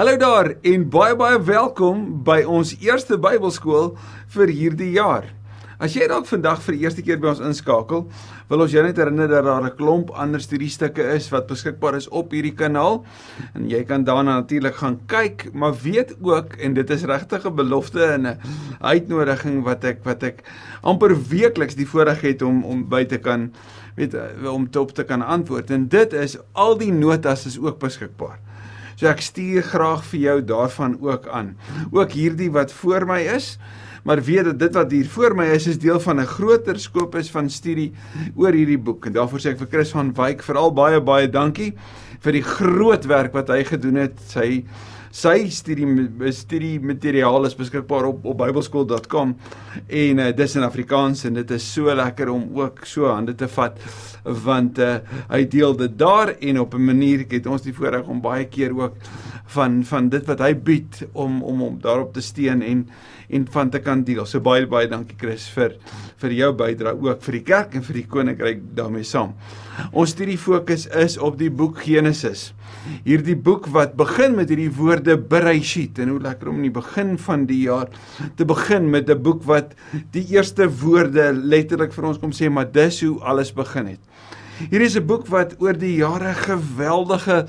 Hallo daar en baie baie welkom by ons eerste Bybelskool vir hierdie jaar. As jy dalk vandag vir die eerste keer by ons inskakel, wil ons jou net herinner dat daar 'n klomp ander studiestukke is wat beskikbaar is op hierdie kanaal en jy kan daarna natuurlik gaan kyk, maar weet ook en dit is regtig 'n belofte en 'n uitnodiging wat ek wat ek amper weekliks die voorreg het om om by te kan weet om top te kan antwoord en dit is al die notas is ook beskikbaar. So ek stuur graag vir jou daarvan ook aan. Ook hierdie wat voor my is, maar weet dat dit wat hier voor my is is deel van 'n groter skopus van studie oor hierdie boek. En daarvoor sê ek vir Chris van Wyk veral baie baie dankie vir die groot werk wat hy gedoen het. Sy sy studie studie materiaal is beskikbaar op op bybelskool.com en uh, dis in Afrikaans en dit is so lekker om ook so hande te vat want uh, hy deel dit daar en op 'n manier het ons die voorreg om baie keer ook van van dit wat hy bied om om om daarop te steun en en van te kan deel. So baie baie dankie Chris vir vir jou bydrae ook vir die kerk en vir die koninkryk daarmee saam. Ons studie fokus is op die boek Genesis. Hierdie boek wat begin met hierdie woorde Bereshit en hoe lekker om in die begin van die jaar te begin met 'n boek wat die eerste woorde letterlik vir ons kom sê maar dis hoe alles begin het. Hier is 'n boek wat oor die jare geweldige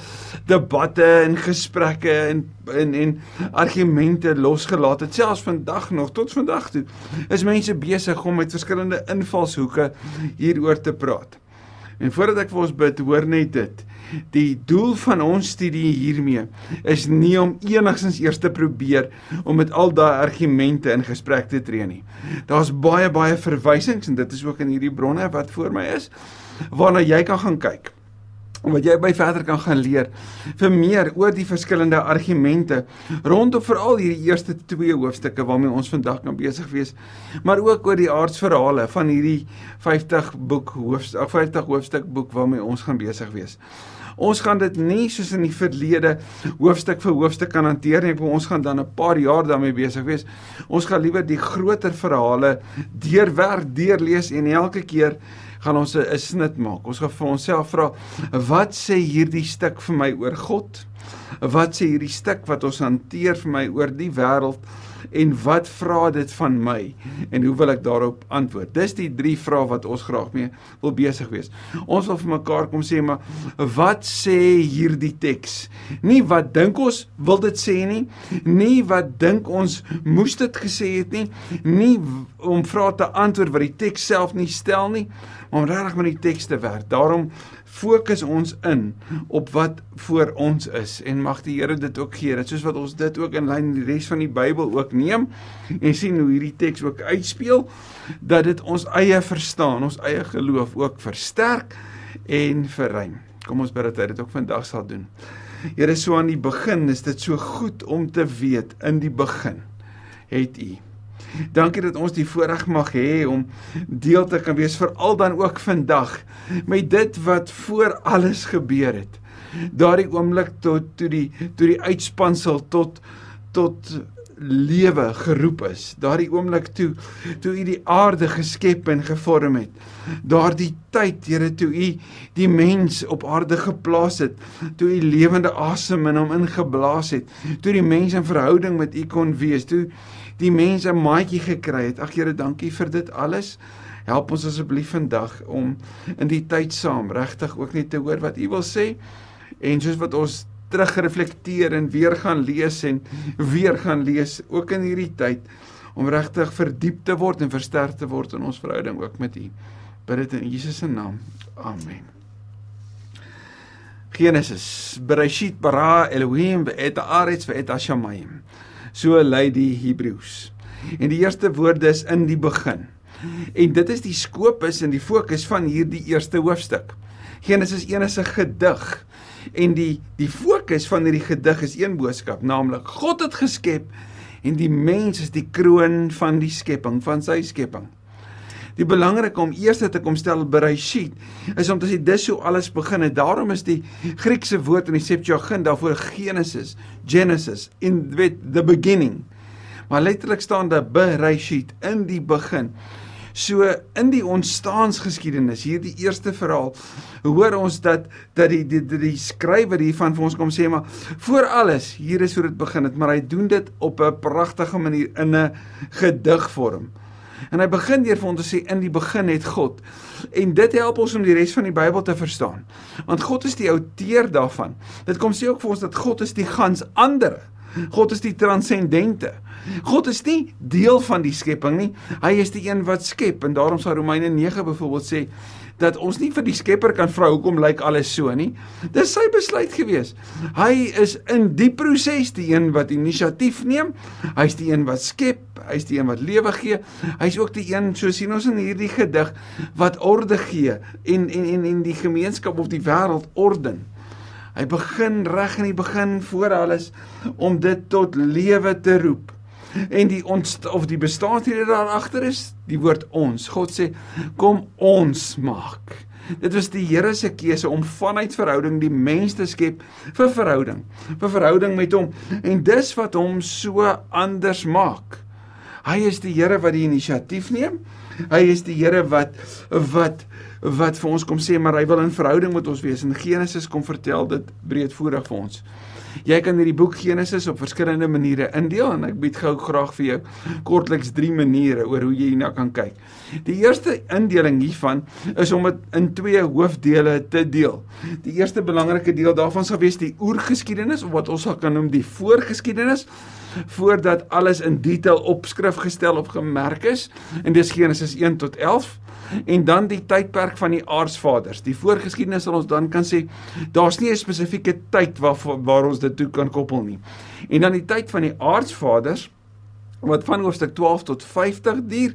debatte en gesprekke en en en argumente losgelaat het. Selfs vandag nog tot vandag toe is mense besig om met verskillende invalshoeke hieroor te praat. En voordat ek vir ons bid, hoor net dit. Die doel van ons studie hiermee is nie om enigstens eers te probeer om met al daai argumente in gesprek te tree nie. Daar's baie baie verwysings en dit is ook in hierdie bronne wat voor my is waarna jy kan gaan kyk wat jy by verder kan gaan leer vir meer oor die verskillende argumente rondom veral hierdie eerste twee hoofstukke waarmee ons vandag kan besig wees maar ook oor die aardsverhale van hierdie 50 boek hoofstuk 50 hoofstuk boek waarmee ons gaan besig wees. Ons gaan dit nie soos in die verlede hoofstuk vir hoofstuk kan hanteer nie. Ons gaan dan 'n paar jaar daarmee besig wees. Ons gaan liewer die groter verhale deurwerk, deurlees en elke keer gaan ons 'n snit maak. Ons gaan vir onsself vra, wat sê hierdie stuk vir my oor God? Wat sê hierdie stuk wat ons hanteer vir my oor die wêreld? en wat vra dit van my en hoe wil ek daarop antwoord? Dis die drie vrae wat ons graag mee wil besig wees. Ons wil vir mekaar kom sê maar wat sê hierdie teks? Nie wat dink ons wil dit sê nie, nie wat dink ons moes dit gesê het nie, nie om vrae te antwoord wat die teks self nie stel nie, om regtig met die teks te werk. Daarom fokus ons in op wat voor ons is en mag die Here dit ook gee dat soos wat ons dit ook in lyn die res van die Bybel ook neem en sien hoe hierdie teks ook uitspeel dat dit ons eie verstaan, ons eie geloof ook versterk en verruim. Kom ons bid dat hy dit ook vandag sal doen. Here, so aan die begin is dit so goed om te weet in die begin het U Dankie dat ons die voorreg mag hê om deel te kan wees veral dan ook vandag met dit wat voor alles gebeur het. Daardie oomblik tot toe die toe die uitspansel tot tot lewe geroep is. Daardie oomblik toe toe u die aarde geskep en gevorm het. Daardie tyd, Here, toe u die mens op aarde geplaas het, toe u lewende asem in hom ingeblaas het, toe die mens in verhouding met u kon wees, toe die mense 'n maatjie gekry het. Ag Here, dankie vir dit alles. Help ons asseblief vandag om in die tyd saam regtig ook net te hoor wat U wil sê en soos wat ons terugreflekteer en weer gaan lees en weer gaan lees ook in hierdie tyd om regtig verdiep te word en versterk te word in ons verhouding ook met U. Bid dit in Jesus se naam. Amen. Genesis, Bereshit bara Elohim et haaretz et hashamayim. So lei die Hebreëus. En die eerste woorde is in die begin. En dit is die skopus en die fokus van hierdie eerste hoofstuk. Genesis 1 is 'n gedig en die die fokus van hierdie gedig is een boodskap, naamlik God het geskep en die mens is die kroon van die skepping, van sy skepping. Die belangrike om eers te kom stel Bereshit is om te sê dis hoe alles begin het. Daarom is die Griekse woord in die Septuagint daarvoor Genesis, Genesis in with the beginning. Maar letterlik staan daar Bereshit in die begin. So in die ontstaansgeskiedenis, hierdie eerste verhaal, hoor ons dat dat die die die, die skrywer hiervan vir ons kom sê maar voor alles, hier is hoe dit begin het, maar hy doen dit op 'n pragtige manier in 'n gedigvorm. En hy begin deur vir ons te sê in die begin het God. En dit help ons om die res van die Bybel te verstaan. Want God is die outeur daarvan. Dit kom sê ook vir ons dat God is die gans ander. God is die transcendente. God is nie deel van die skepping nie. Hy is die een wat skep en daarom sal Romeine 9 byvoorbeeld sê dat ons nie vir die Skepper kan vra hoekom lyk alles so nie. Dis sy besluit gewees. Hy is in die proses die een wat inisiatief neem. Hy's die een wat skep, hy's die een wat lewe gee. Hy's ook die een, so sien ons in hierdie gedig, wat orde gee en en en en die gemeenskap of die wêreld orden. Hy begin reg in die begin voor alles om dit tot lewe te roep en die ons of die bestaansrede daar agter is die woord ons. God sê kom ons maak. Dit was die Here se keuse om vanuit verhouding die mens te skep vir verhouding, vir verhouding met hom en dis wat hom so anders maak. Hy is die Here wat die inisiatief neem. Hy is die Here wat wat wat vir ons kom sê maar hy wil in verhouding met ons wees. In Genesis kom vertel dit breedvoerig vir ons. Jy kan hierdie boek Genesis op verskillende maniere indeel en ek bied gou graag vir jou kortliks 3 maniere oor hoe jy hierna kan kyk. Die eerste indeling hiervan is om dit in twee hoofdele te deel. Die eerste belangrike deel daarvan sal wees die oergeskiedenis of wat ons sal kan noem die voorgeskiedenis voordat alles in detail op skrif gestel of gemerk is in dis Genesis 1 tot 11 en dan die tydperk van die aardsvaders. Die voorgeskiedenis sal ons dan kan sê daar's nie 'n spesifieke tyd waar waar ons dit toe kan koppel nie. En dan die tyd van die aardsvaders wat van hoofstuk 12 tot 50 duur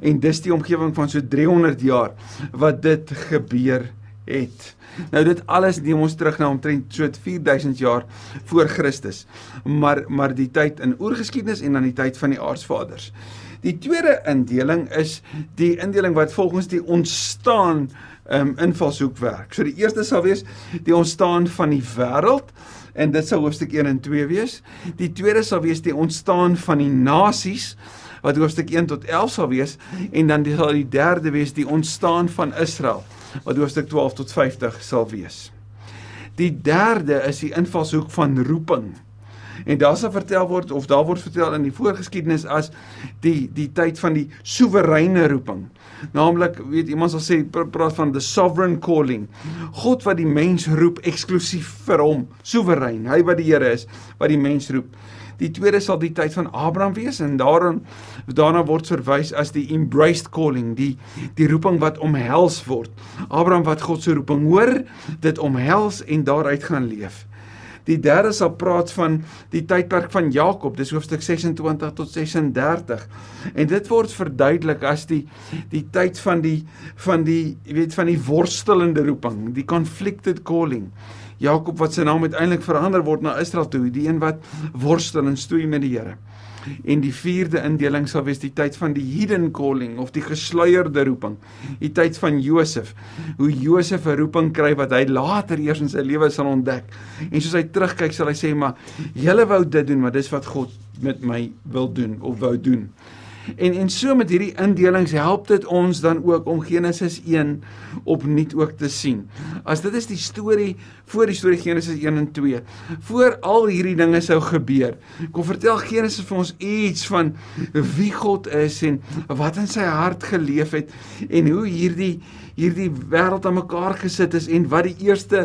en dis die omgewing van so 300 jaar wat dit gebeur het. Nou dit alles neem ons terug na omtrent so 4000 jaar voor Christus. Maar maar die tyd in oorgeskiedenis en dan die tyd van die aardsvaders. Die tweede indeling is die indeling wat volgens die ontstaan um, invalshoek werk. So die eerste sal wees die ontstaan van die wêreld en dit sal hoofstuk 1 en 2 wees. Die tweede sal wees die ontstaan van die nasies wat hoofstuk 1 tot 11 sal wees en dan sal die derde wees die ontstaan van Israel wat hoofstuk 12 tot 50 sal wees. Die derde is die invalshoek van roeping. En daar sal vertel word of daar word vertel in die voorgeskiedenis as die die tyd van die soewereine roeping. Naamlik, weet iemand sal sê praat van the sovereign calling. God wat die mens roep eksklusief vir hom, soewerein. Hy wat die Here is wat die mens roep. Die tweede sal die tyd van Abraham wees en daarin daarna word verwys as die embraced calling, die die roeping wat omhels word. Abraham wat God se roeping hoor, dit omhels en daaruit gaan leef. Die derde sal praat van die tydperk van Jakob, dis hoofstuk 26 tot 36. En dit word verduidelik as die die tyd van die van die jy weet van die worstelende roeping, die conflicted calling. Jakob wat sy naam uiteindelik verander word na Israel toe, die een wat worstel en stoei met die Here. En die vierde indeling sal wees die tyd van die hidden calling of die gesluierde roeping. Die tyd van Josef. Hoe Josef 'n roeping kry wat hy later eers in sy lewe sal ontdek. En soos hy terugkyk sal hy sê maar julle wou dit doen, maar dis wat God met my wil doen of wou doen. En en so met hierdie indelings help dit ons dan ook om Genesis 1 opnuut ook te sien. As dit is die storie voor die storie Genesis 1 en 2, voor al hierdie dinge sou gebeur. Kom vertel Genesis vir ons iets van wie God is en wat in sy hart geleef het en hoe hierdie hierdie wêreld aan mekaar gesit is en wat die eerste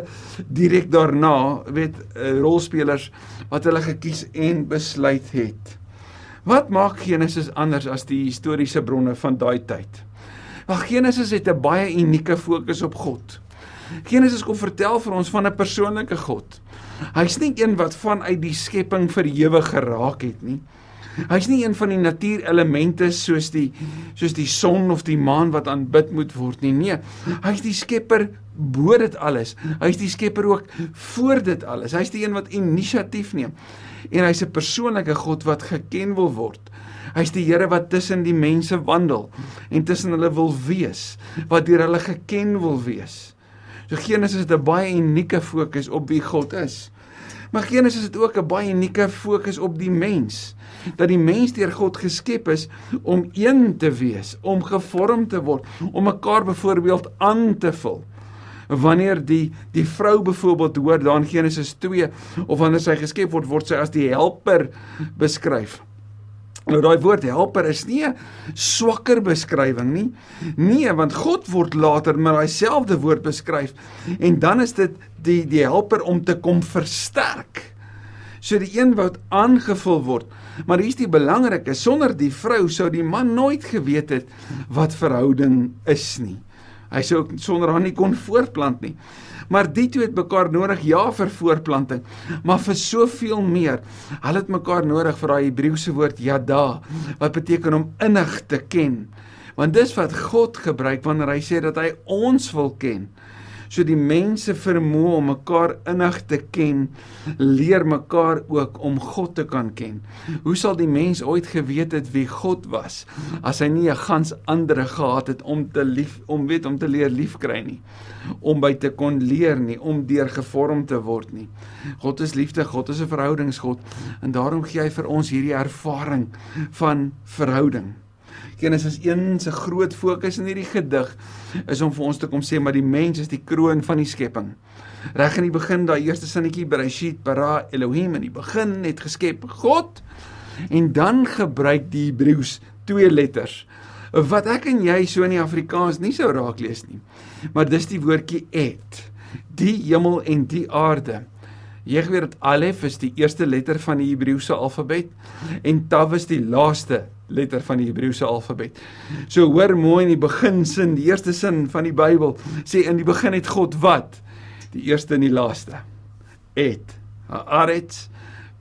direk daarna, weet eh, rolspelers wat hulle gekies en besluit het. Wat maak Genesis anders as die historiese bronne van daai tyd? Wel Genesis het 'n baie unieke fokus op God. Genesis kom vertel vir ons van 'n persoonlike God. Hy's nie een wat vanuit die skepping verhewe geraak het nie. Hy's nie een van die natuurelemente soos die soos die son of die maan wat aanbid moet word nie. Nee, hy's die skepper bo dit alles. Hy's die skepper ook voor dit alles. Hy's die een wat inisiatief neem en hy's 'n persoonlike God wat geken wil word. Hy's die Here wat tussen die mense wandel en tussen hulle wil wees, wat deur hulle geken wil wees. So Genesis het 'n baie unieke fokus op wie God is. Maar Genesis het ook 'n baie unieke fokus op die mens. Dat die mens deur God geskep is om een te wees, om gevorm te word, om mekaar byvoorbeeld aan te vul. Wanneer die die vrou byvoorbeeld hoor dan Genesis 2 of wanneer sy geskep word, word sy as die helper beskryf. Nou daai woord helper is nie 'n swakker beskrywing nie. Nee, want God word later met daai selfde woord beskryf en dan is dit die die helper om te kom versterk. So die een wat aangevul word. Maar hier's die belangrike, sonder die vrou sou die man nooit geweet het wat verhouding is nie. Hy sou sonder haar nie kon voortplant nie. Maar die twee het mekaar nodig ja vir voortplanting, maar vir soveel meer. Hulle het mekaar nodig vir daai Hebreëse woord yada wat beteken om innig te ken. Want dis wat God gebruik wanneer hy sê dat hy ons wil ken. So die mense vermoë om mekaar innig te ken, leer mekaar ook om God te kan ken. Hoe sal die mens ooit geweet het wie God was as hy nie 'n gans ander gehad het om te lief om weet om te leer liefkry nie, om by te kon leer nie, om deur gevorm te word nie. God is liefde, God is 'n verhoudingsgod en daarom gee hy vir ons hierdie ervaring van verhouding. Genesis 1 se groot fokus in hierdie gedig is om vir ons te kom sê maar die mens is die kroon van die skepping. Reg in die begin daai eerste sinnetjie Bereshit bara Elohim in die begin het geskep God en dan gebruik die Hebreëus twee letters wat ek en jy so in die Afrikaans nie sou raak lees nie. Maar dis die woordjie et. Die hemel en die aarde. Jy weet dat Alef is die eerste letter van die Hebreëse alfabet en Tav is die laaste letter van die Hebreëse alfabet. So hoor mooi in die beginsin, die eerste sin van die Bybel sê in die begin het God wat? Die eerste en die laaste. Et. Haaretz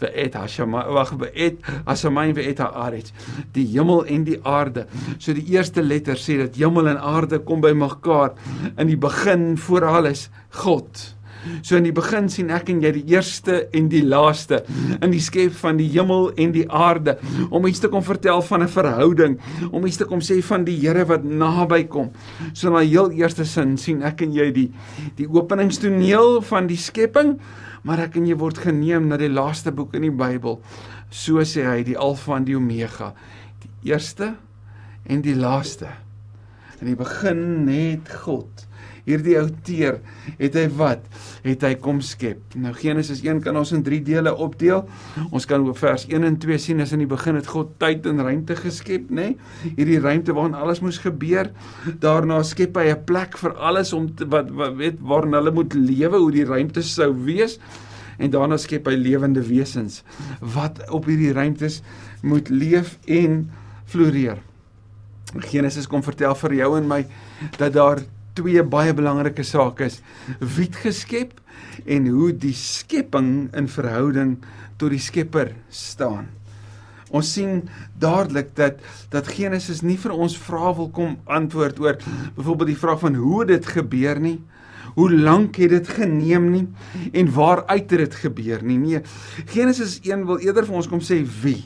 vir et hashama wag vir et asamain vir et haaretz. Die hemel en die aarde. So die eerste letter sê dat hemel en aarde kom by mekaar in die begin voor alles God. So in die begin sien ek en jy die eerste en die laaste in die skep van die hemel en die aarde om iets te kom vertel van 'n verhouding, om iets te kom sê van die Here wat naby kom. So in die heel eerste sin sien ek en jy die die openingstoneel van die skepping, maar ek en jy word geneem na die laaste boek in die Bybel. So sê hy die Alfa en die Omega, die eerste en die laaste. In die begin het God hierdie outeer het hy wat? Het hy kom skep. Nou Genesis 1 kan ons in 3 dele opdeel. Ons kan op vers 1 en 2 sien as in die begin het God tyd en ruimte geskep, nê? Nee? Hierdie ruimte waarin alles moes gebeur. Daarna skep hy 'n plek vir alles om te, wat, wat weet waarin hulle moet lewe, hoe die ruimte sou wees. En daarna skep hy lewende wesens wat op hierdie ruimtes moet leef en floreer. Genesis kom vertel vir jou en my dat daar twee baie belangrike sake is: wie het geskep en hoe die skepping in verhouding tot die Skepper staan. Ons sien dadelik dat dat Genesis nie vir ons vrae wil kom antwoord oor byvoorbeeld die vraag van hoe dit gebeur nie. Hoe lank het dit geneem nie en waaruit het dit gebeur nie? Nee, Genesis 1 wil eerder vir ons kom sê wie.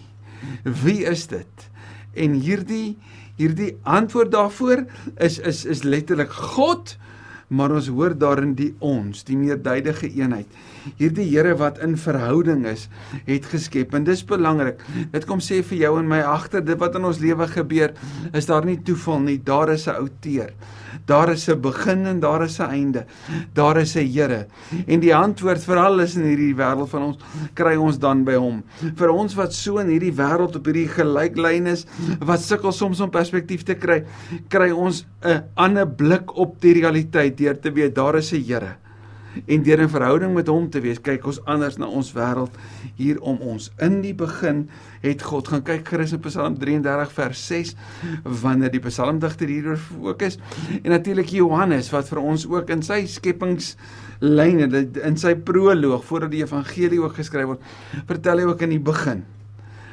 Wie is dit? En hierdie hierdie antwoord daarvoor is is is letterlik God, maar ons hoor daarin die ons, die meerduidige eenheid. Hierdie Here wat in verhouding is, het geskep en dis belangrik. Dit kom sê vir jou en my agter dit wat in ons lewe gebeur, is daar nie toeval nie, daar is 'n outeer. Daar is 'n begin en daar is 'n einde. Daar is 'n Here. En die antwoord vir alles in hierdie wêreld van ons kry ons dan by hom. Vir ons wat so in hierdie wêreld op hierdie gelyklyn is, wat sukkel soms om perspektief te kry, kry ons 'n ander blik op die realiteit deur te weet daar is 'n Here en deur 'n verhouding met hom te wees, kyk ons anders na ons wêreld hier om ons. In die begin het God gaan kyk in Psalm 33 vers 6 wanneer die psalmdigter hieroor fokus en natuurlik Johannes wat vir ons ook in sy skepingslyne in sy proloog voordat die evangelie ook geskryf word, vertel hy ook in die begin.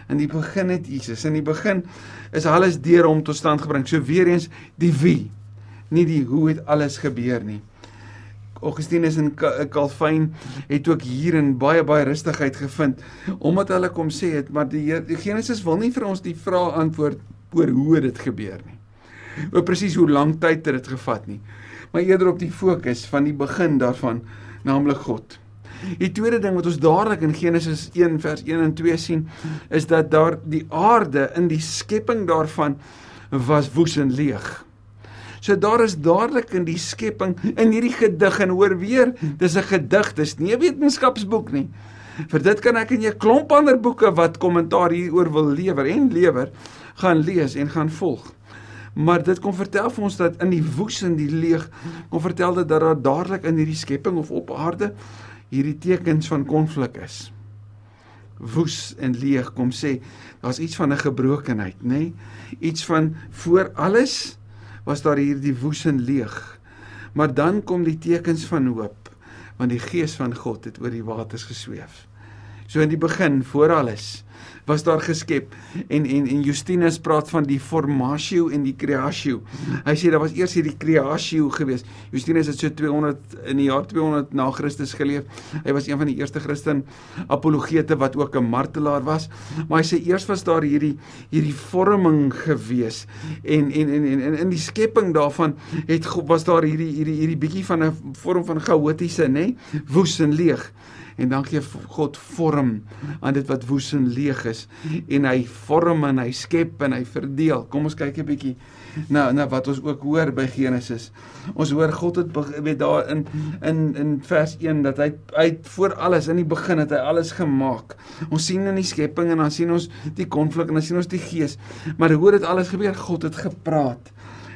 In die begin het Jesus, in die begin is alles deur hom tot stand gebring. So weer eens die wie, nie die hoe het alles gebeur nie. Augustinus en Calvin het ook hierin baie baie rustigheid gevind omdat hulle kom sê het maar die, die Genesis wil nie vir ons die vraag antwoord oor hoe dit gebeur nie. Oor presies hoe lank tyd het dit gevat nie. Maar eerder op die fokus van die begin daarvan, naamlik God. Die tweede ding wat ons dadelik in Genesis 1 vers 1 en 2 sien, is dat daar die aarde in die skepping daarvan was woes en leeg. So daar is dadelik in die skepping in hierdie gedig en hoor weer, dis 'n gedig, dis nie 'n wetenskapsboek nie. Vir dit kan ek in 'n klomp ander boeke wat kommentaar hieroor wil lewer en lewer, gaan lees en gaan volg. Maar dit kom vertel vir ons dat in die woes en die leeg kom vertel dit dat daar dadelik in hierdie skepping of op aarde hierdie tekens van konflik is. Woes en leeg kom sê daar's iets van 'n gebrokenheid, nê? Nee? Iets van voor alles was daar hierdie woes en leeg. Maar dan kom die tekens van hoop, want die gees van God het oor die waters gesweef. So in die begin, voor alles, was daar geskep en en en Justinus praat van die formatio en die creatio. Hy sê daar was eers hierdie creatio gewees. Justinus het so 200 in die jaar 200 na Christus geleef. Hy was een van die eerste Christen apologete wat ook 'n martelaar was. Maar hy sê eers was daar hierdie hierdie vorming gewees en en en en in die skepping daarvan het was daar hierdie hierdie hierdie bietjie van 'n vorm van chaotiese, nê? Nee? Woes en leeg en dan gee God vorm aan dit wat woes en leeg is en hy vorm en hy skep en hy verdeel. Kom ons kyk 'n bietjie na na wat ons ook hoor by Genesis. Ons hoor God het weet daar in in in vers 1 dat hy uit voor alles in die begin het hy alles gemaak. Ons sien in die skepping en dan sien ons die konflik en dan sien ons die gees. Maar hoe het alles gebeur? God het gepraat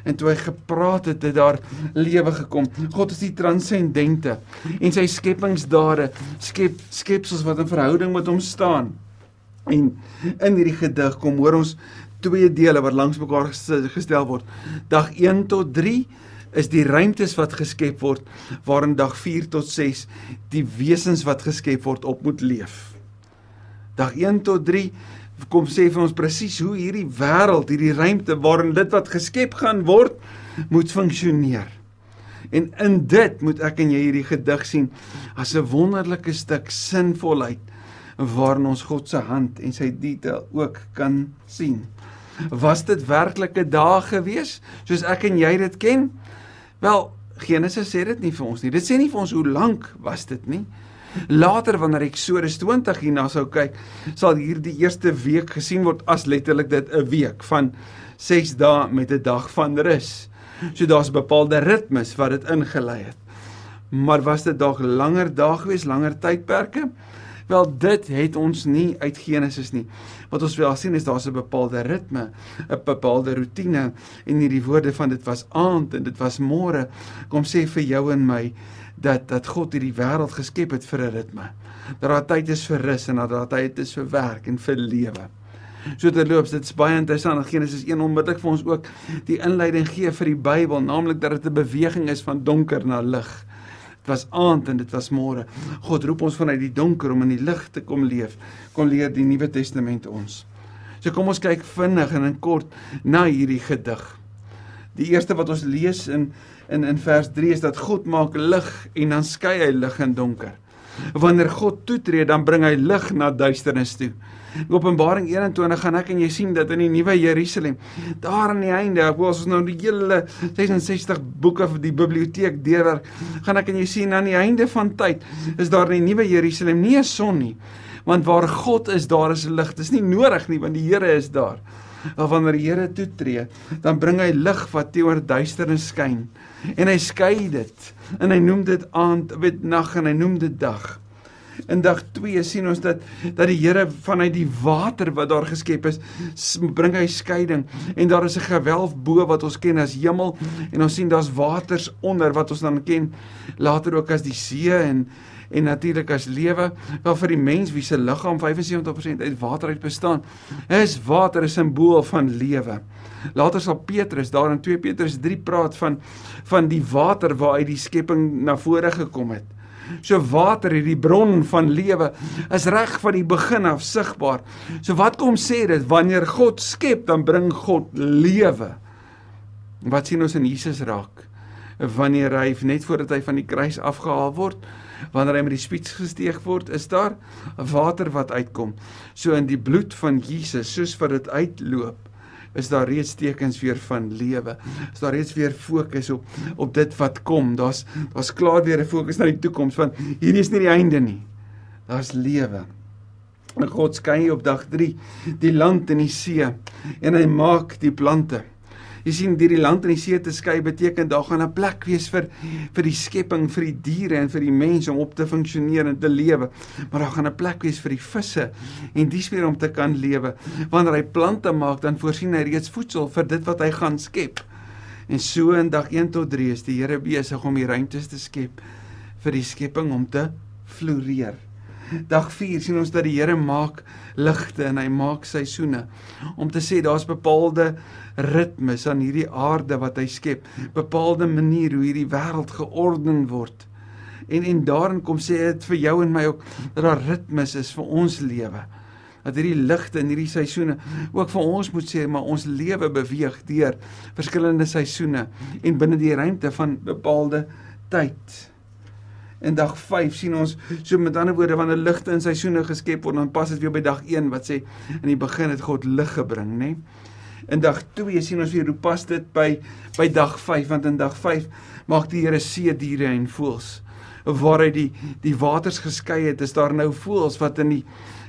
en toe hy gepraat het, het daar lewe gekom. God is die transcendente en sy skepingsdade skep skepsels wat in verhouding met hom staan. En in hierdie gedig kom hoor ons twee dele wat langs mekaar gestel word. Dag 1 tot 3 is die ruimtes wat geskep word waarin dag 4 tot 6 die wesens wat geskep word op moet leef. Dag 1 tot 3 kom sê vir ons presies hoe hierdie wêreld, hierdie ruimte waarin dit wat geskep gaan word, moet funksioneer. En in dit moet ek en jy hierdie gedig sien as 'n wonderlike stuk sinvolheid waarin ons God se hand en sy detail ook kan sien. Was dit werklike dae gewees soos ek en jy dit ken? Wel, Genesis sê dit nie vir ons nie. Dit sê nie vir ons hoe lank was dit nie. Later wanneer Eksodus 20 hierna sou kyk, sal hierdie eerste week gesien word as letterlik dit 'n week van 6 dae met 'n dag van rus. So daar's bepaalde ritmes wat dit ingelei het. Maar was dit dalk langer dae gewees, langer tydperke? Wel dit het ons nie uit Genesis nie. Wat ons wel sien is daar's 'n bepaalde ritme, 'n bepaalde rotine en hierdie woorde van dit was aand en dit was môre kom sê vir jou en my dat dat God hierdie wêreld geskep het vir 'n ritme. Dat daar tyd is vir rus en dat daar tyd is vir werk en vir lewe. So terloops, dit's baie interessant. Genesis 1 onmiddellik vir ons ook die inleiding gee vir die Bybel, naamlik dat dit 'n beweging is van donker na lig. Dit was aand en dit was môre. God roep ons vanuit die donker om in die lig te kom leef. Kom leer die Nuwe Testament ons. So kom ons kyk vinnig en in kort na hierdie gedig. Die eerste wat ons lees in in in vers 3 is dat God maak lig en dan skei hy lig en donker. Wanneer God toetree, dan bring hy lig na duisternis toe. In Openbaring 21 gaan ek en jy sien dat in die nuwe Jerusalem, daar aan die einde, ek wil ons nou die hele 66 boeke van die biblioteek deurwerk, gaan ek en jy sien aan die einde van tyd is daar in die nuwe Jerusalem nie 'n son nie, want waar God is, daar is lig. Dit is nie nodig nie want die Here is daar. Maar wanneer die Here toetree, dan bring hy lig wat teenoor duisternis skyn en hy skei dit. En hy noem dit aand, weet nag en hy noem dit dag. In dag 2 sien ons dat dat die Here vanuit die water wat daar geskep is, bring hy skeiding. En daar is 'n gewelf bo wat ons ken as hemel. En ons sien daar's waters onder wat ons dan ken later ook as die see en en natuurlik as lewe wel vir die mens wie se liggaam 75% uit water uit bestaan is water 'n simbool van lewe. Later sal Petrus daar in 2 Petrus 3 praat van van die water waaruit die skepping na vore gekom het. So water, hierdie bron van lewe, is reg van die begin af sigbaar. So wat kom sê dit wanneer God skep, dan bring God lewe. Wat sien ons in Jesus raak? Wanneer hy net voordat hy van die kruis afgehaal word, wanneer hy met die spies gesteeg word, is daar water wat uitkom. So in die bloed van Jesus, soos wat dit uitloop, is daar reeds tekens weer van lewe. Is daar reeds weer fokus op op dit wat kom. Daar's daar's klaar weer 'n fokus na die toekoms want hierdie is nie die einde nie. Daar's lewe. En God skei op dag 3 die land en die see en hy maak die plante. Jy sien deur die land en die see te skei beteken daar gaan 'n plek wees vir vir die skepping, vir die diere en vir die mense om op te funksioneer en te lewe. Maar daar gaan 'n plek wees vir die visse en dis weer om te kan lewe. Wanneer hy plante maak, dan voorsien hy reeds voedsel vir dit wat hy gaan skep. En so in dag 1 tot 3 is die Here besig om die ruimtes te skep vir die skepping om te floreer. Dag 4 sien ons dat die Here maak ligte en hy maak seisoene om te sê daar's bepaalde ritmes aan hierdie aarde wat hy skep, bepaalde manier hoe hierdie wêreld georden word. En en daarin kom sê dit vir jou en my ook dat daar ritmes is vir ons lewe. Dat hierdie ligte en hierdie seisoene ook vir ons moet sê maar ons lewe beweeg deur verskillende seisoene en binne die ruimte van bepaalde tyd. En dag 5 sien ons so met ander woorde wanneer ligte en seisoene geskep word dan pas dit weer by dag 1 wat sê in die begin het God lig gebring, nê? Nee? In dag 2 sien ons weer hoe pas dit by by dag 5 want in dag 5 maak die Here see diere en voëls. Waar hy die die waters geskei het, is daar nou voëls wat in die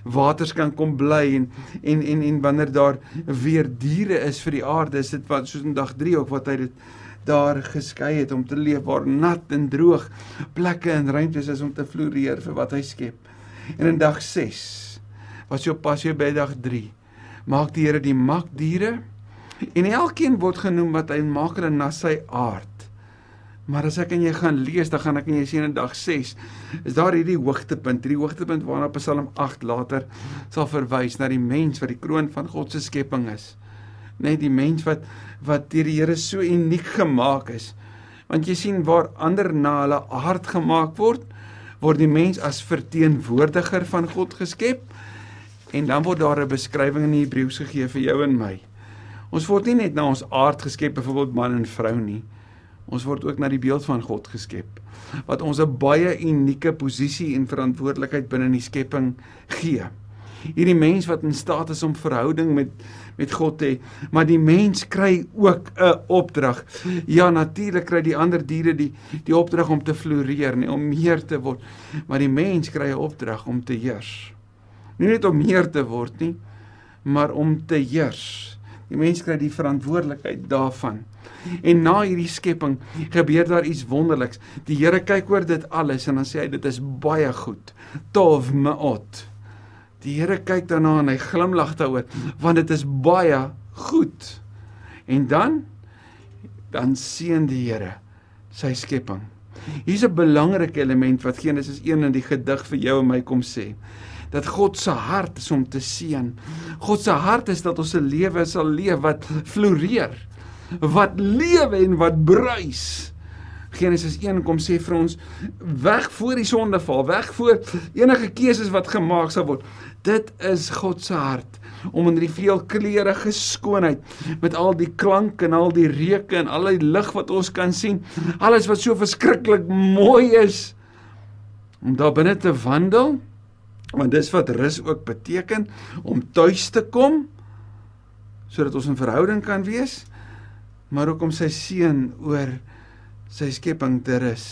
waters kan kom bly en en en en wanneer daar weer diere is vir die aarde, is dit wat soos in dag 3 ook wat hy dit daar geskei het om te leef waar nat en droog plekke en ruimtes is om te floreer vir wat hy skep. En in dag 6 was jy pas jy by dag maak die Here die makdiere en elkeen word genoem wat hy maak hulle na sy aard. Maar as ek en jy gaan lees, dan gaan ek en jy sien in dag 6 is daar hierdie hoogtepunt, hierdie hoogtepunt waarna Psalm 8 later sal verwys na die mens wat die kroon van God se skepping is. Net die mens wat wat deur die Here so uniek gemaak is. Want jy sien waar ander na hulle aard gemaak word, word die mens as verteenwoordiger van God geskep En dan word daar 'n beskrywing in die Hebreëus gegee vir jou en my. Ons word nie net na ons aard geskep, byvoorbeeld man en vrou nie. Ons word ook na die beeld van God geskep wat ons 'n baie unieke posisie en verantwoordelikheid binne in die skepping gee. Hierdie mens wat in staat is om verhouding met met God te hê, maar die mens kry ook 'n opdrag. Ja, natuurlik kry die ander diere die die opdrag om te floreer, nie om meer te word, maar die mens kry 'n opdrag om te heers nie net om meer te word nie, maar om te heers. Die mens kry die verantwoordelikheid daarvan. En na hierdie skepping gebeur daar iets wonderliks. Die Here kyk oor dit alles en dan sê hy dit is baie goed. Tov meot. Die Here kyk daarna en hy glimlag daaroor want dit is baie goed. En dan dan sien die Here sy skepping. Hier's 'n belangrike element wat Genesis 1 in die gedig vir jou en my kom sê dat God se hart is om te seën. God se hart is dat ons 'n lewe sal leef wat floreer, wat lewe en wat bruis. Genesis 1 kom sê vir ons weg voor die sondeval, weg voor enige keuses wat gemaak sal word. Dit is God se hart om in die veelkleurige skoonheid met al die klank en al die reuke en al die lig wat ons kan sien, alles wat so verskriklik mooi is om daar binne te wandel Want dis wat rus ook beteken om tuis te kom sodat ons in verhouding kan wees, maar ook om sy seun oor sy skepping te rus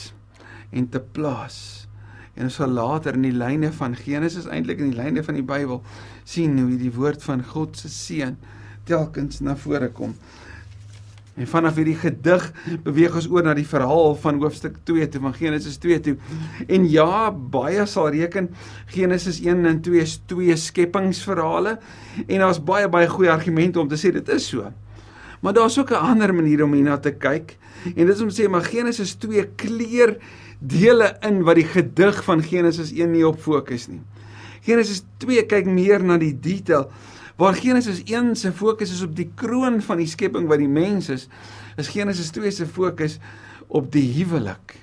en te plaas. En ons sal later in die lyne van Genesis eintlik in die lyne van die Bybel sien hoe die woord van God se seun telkens na vore kom. En vanaf hierdie gedig beweeg ons oor na die verhaal van hoofstuk 2 toe van Genesis 2 toe. En ja, baie sal reken Genesis 1 en 2 is twee skepingsverhale en daar's baie baie goeie argumente om te sê dit is so. Maar daar's ook 'n ander manier om hierna te kyk. En dit is om te sê maar Genesis 2 kleur dele in wat die gedig van Genesis 1 nie op fokus nie. Genesis 2 kyk meer na die detail Waar Genesis 1 se fokus is op die kroon van die skepping wat die mens is, is Genesis 2 se fokus op die huwelik.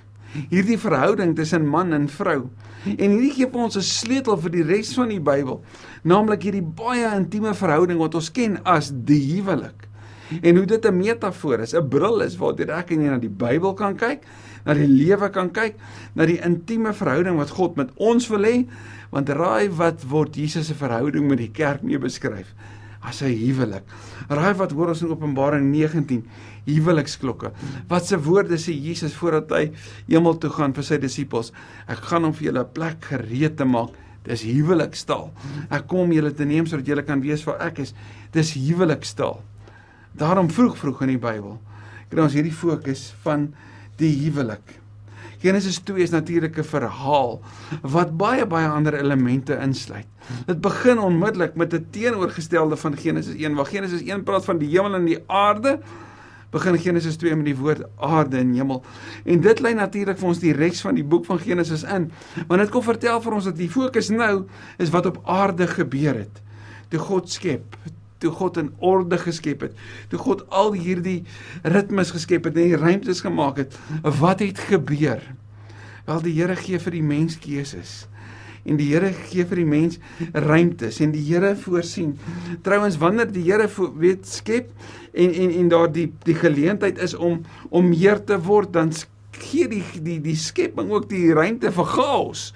Hierdie verhouding tussen man en vrou. En hierdie gee vir ons 'n sleutel vir die res van die Bybel, naamlik hierdie baie intieme verhouding wat ons ken as die huwelik. En hoe dit 'n metafoor is, 'n bril is waardeur ek en jy na die Bybel kan kyk, na die lewe kan kyk, na die intieme verhouding wat God met ons wil hê, want raai wat word Jesus se verhouding met die kerk mee beskryf? as 'n huwelik. Raai wat hoor ons in Openbaring 19? Huweliksklokke. Wat se woorde sê Jesus voordat hy hemel toe gaan vir sy disippels? Ek gaan hom vir julle 'n plek gereed te maak. Dis huwelikstaal. Ek kom julle te neem sodat julle kan weet waar ek is. Dis huwelikstaal. Daarom vroeg vroeg in die Bybel kry ons hierdie fokus van die huwelik. Genesis 2 is natuurlik 'n verhaal wat baie baie ander elemente insluit. Dit begin onmiddellik met 'n teenoorgestelde van Genesis 1. Waar Genesis 1 praat van die hemel en die aarde, begin Genesis 2 met die woord aarde en hemel. En dit lei natuurlik vir ons die res van die boek van Genesis in. Want dit kom vertel vir ons dat die fokus nou is wat op aarde gebeur het. Toe God skep, toe God in orde geskep het, toe God al hierdie ritmes geskep het en die ruimtes gemaak het, wat het gebeur? Wel die Here gee vir die mens keuses. En die Here gee vir die mens ruimtes en die Here voorsien. Trouwens wanneer die Here weet skep en en en daar die die geleentheid is om om meer te word dan gee die die die skepping ook die ruimte vir chaos.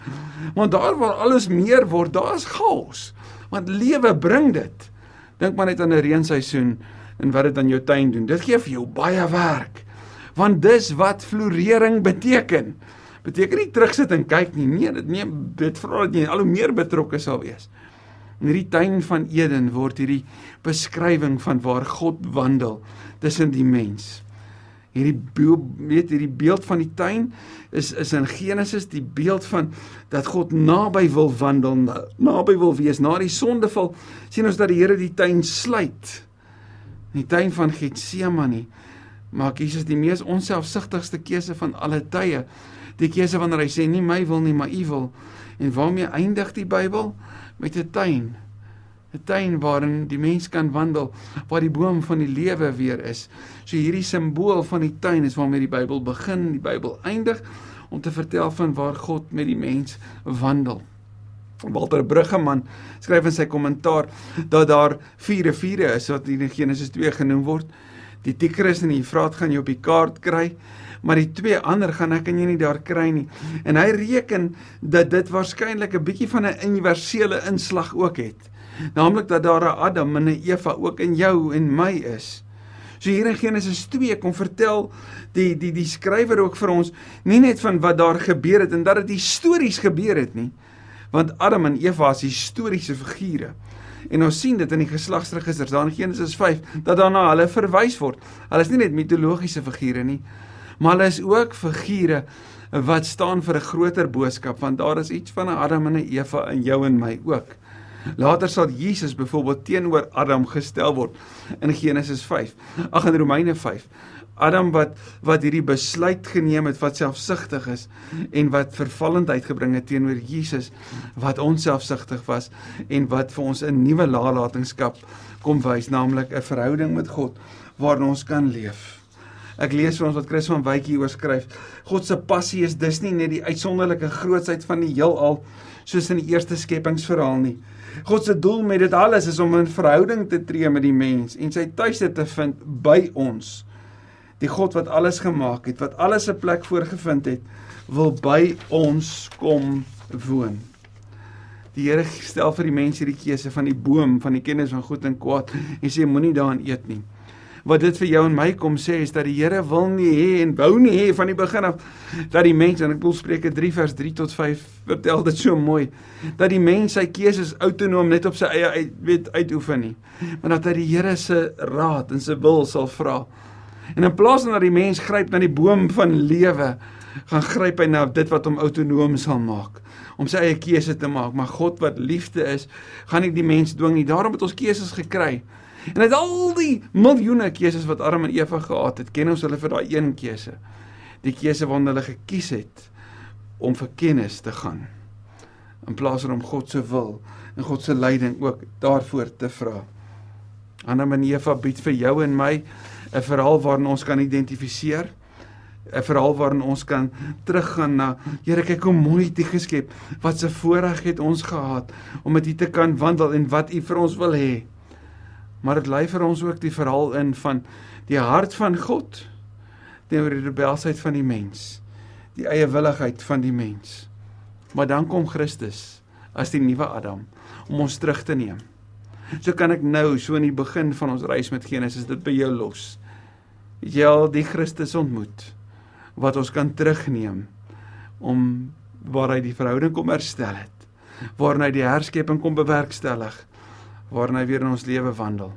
Want daar waar alles meer word, daar's chaos. Want lewe bring dit. Dink maar net aan 'n reenseisoen en wat dit aan jou tuin doen. Dit gee vir jou baie werk. Want dis wat florering beteken. Beteken nie terugsit en kyk nie. Nee, dit neem dit vra dat jy al hoe meer betrokke sal wees. In hierdie tuin van Eden word hierdie beskrywing van waar God wandel tussen die mens. Hierdie weet hierdie beeld van die tuin is is in Genesis die beeld van dat God naby wil wandel, naby wil wees. Na die sondeval sien ons dat die Here die tuin sluit. Die tuin van Getsemane maak Jesus die mees onselfsugtigste keuse van alle tye. Die keuse wanneer hy sê nie my wil nie, maar u wil. En waarmee eindig die Bybel? Met 'n tuin. 'n tuin waarin die mens kan wandel, waar die boom van die lewe weer is. So hierdie simbool van die tuin is waarmee die Bybel begin, die Bybel eindig om te vertel van waar God met die mens wandel. Walter Bruggeman skryf in sy kommentaar dat daar vier riviere is wat in Genesis 2 genoem word. Die Tigris en die Efraat gaan jy op die kaart kry, maar die twee ander gaan ek en jy nie daar kry nie. En hy reken dat dit waarskynlik 'n bietjie van 'n universele inslag ook het naamlik dat daar 'n Adam en 'n Eva ook in jou en my is. So hier in Genesis 2 kom vertel die die die skrywer ook vir ons nie net van wat daar gebeur het en dat dit histories gebeur het nie, want Adam en Eva is historiese figure. En ons sien dit in die geslagsregisters daar in Genesis 5 dat daarna hulle verwys word. Hulle is nie net mitologiese figure nie, maar hulle is ook figure wat staan vir 'n groter boodskap want daar is iets van 'n Adam en 'n Eva in jou en my ook. Later sal Jesus byvoorbeeld teenoor Adam gestel word in Genesis 5. Ag in Romeine 5. Adam wat wat hierdie besluit geneem het wat selfsugtig is en wat vervallendheid gebring het teenoor Jesus wat onselfsugtig was en wat vir ons 'n nuwe nalatenskap kom wys naamlik 'n verhouding met God waarin ons kan leef. Ek lees vir ons wat Chris van Wyk hier oorskryf. God se passie is dus nie net die uitsonderlike grootsheid van die heelal soos in die eerste skepingsverhaal nie. God se doel met dit alles is om 'n verhouding te tree met die mens en sy tuiste te vind by ons. Die God wat alles gemaak het, wat alles 'n plek voorgevind het, wil by ons kom woon. Die Here stel vir die mense die keuse van die boom van die kennis van goed en kwaad en sê moenie daaraan eet nie wat dit vir jou en my kom sê is dat die Here wil nie hê en wou nie hê van die begin af dat die mens en ek wil Spreuke 3 vers 3 tot 5 vertel dit so mooi dat die mens sy keuses autonoom net op sy eie uit, weet uitoefen nie maar dat hy die Here se raad en se wil sal vra. En in plaas van dat die mens gryp na die boom van lewe gaan gryp hy na dit wat hom autonoom sal maak om sy eie keuse te maak. Maar God wat liefde is gaan nie die mens dwing nie. Daarom het ons keuses gekry En uit al die miljoene keuses wat Adam en Eva gehad het, ken ons hulle vir daai een keuse. Die keuse waarna hulle gekies het om vir kennis te gaan in plaas van om God se wil en God se leiding ook daarvoor te vra. Adam en Eva bied vir jou en my 'n verhaal waarin ons kan identifiseer 'n verhaal waarin ons kan teruggaan na Here kyk hoe mooi dit geskep wat se voorreg het ons gehad om met U te kan wandel en wat U vir ons wil hê maar dit lei vir ons ook die verhaal in van die hart van God teenoor die rebelsheid van die mens, die eie willigheid van die mens. Maar dan kom Christus as die nuwe Adam om ons terug te neem. So kan ek nou so in die begin van ons reis met Genesis dit by jou los. Het jy al die Christus ontmoet wat ons kan terugneem om waar hy die verhouding kom herstel het, waar hy die herskepping kom bewerkstellig, waar hy weer in ons lewe wandel.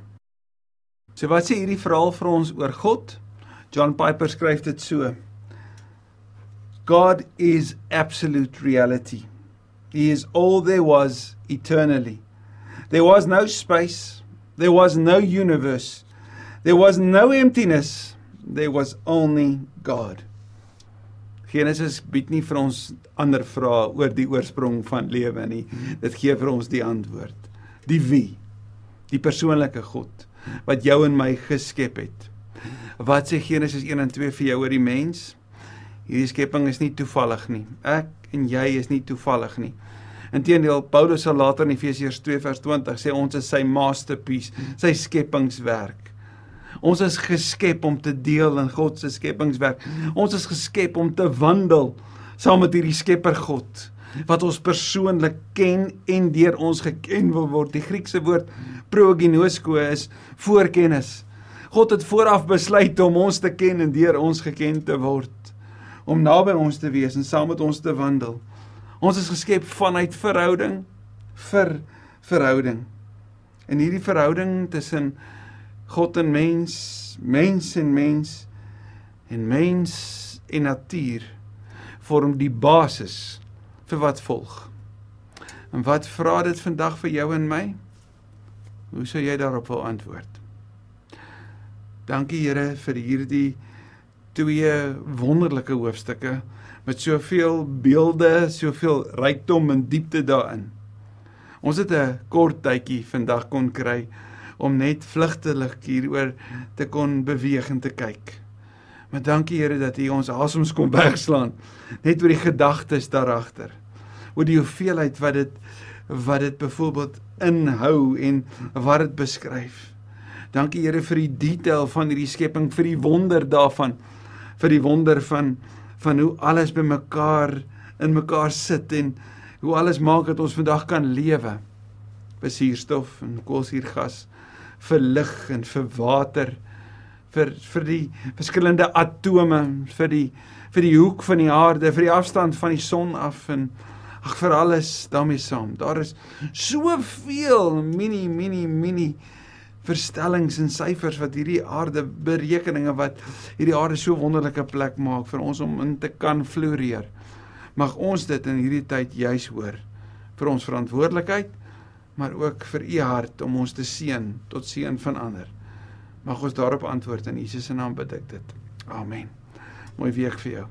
So wat sê hierdie verhaal vir ons oor God? John Piper skryf dit so: God is absolute reality. He is all there was eternally. There was no space, there was no universe, there was no emptiness, there was only God. Genesis bied nie vir ons ander vrae oor die oorsprong van lewe nie. Dit gee vir ons die antwoord. Die wie? Die persoonlike God wat jou en my geskep het. Wat sê Genesis 1 en 2 vir jou oor die mens? Hierdie skepping is nie toevallig nie. Ek en jy is nie toevallig nie. Inteendeel, Paulus sal later in Efesiërs 2 vers 20 sê ons is sy masterpiece, sy skepingswerk. Ons is geskep om te deel in God se skepingswerk. Ons is geskep om te wandel saam met hierdie Skepper God wat ons persoonlik ken en deur ons geken wil word. Die Griekse woord proginosko is voorkennis. God het vooraf besluit om ons te ken en deur ons geken te word om naby ons te wees en saam met ons te wandel. Ons is geskep vanuit verhouding vir verhouding. En hierdie verhouding tussen God en mens, mens en mens en mens en natuur vorm die basis vir wat volg. En wat vra dit vandag vir jou en my? Hoe sou jy daarop wil antwoord? Dankie Here vir hierdie twee wonderlike hoofstukke met soveel beelde, soveel rykdom en diepte daarin. Ons het 'n kort tydjie vandag kon kry om net vlugtelik hieroor te kon beweeg en te kyk. Maar dankie Here dat U ons asems kom wegslaan net oor die gedagtes daaragter. Oor die hoeveelheid wat dit wat dit byvoorbeeld inhou en wat dit beskryf. Dankie Here vir die detail van hierdie skepping, vir die wonder daarvan vir die wonder van van hoe alles bymekaar in mekaar sit en hoe alles maak dat ons vandag kan lewe. vir suurstof en koolsuurgas, vir lig en vir water, vir vir die verskillende atome, vir die vir die hoek van die aarde, vir die afstand van die son af en ag vir alles daarmee saam. Daar is soveel mini mini mini verstellings en syfers wat hierdie aarde berekeninge wat hierdie aarde so wonderlike plek maak vir ons om in te kan floreer. Mag ons dit in hierdie tyd juis hoor vir ons verantwoordelikheid, maar ook vir u hart om ons te seën tot seën van ander. Mag ons daarop antwoord in Jesus se naam bid ek dit. Amen. Mooi week vir jou.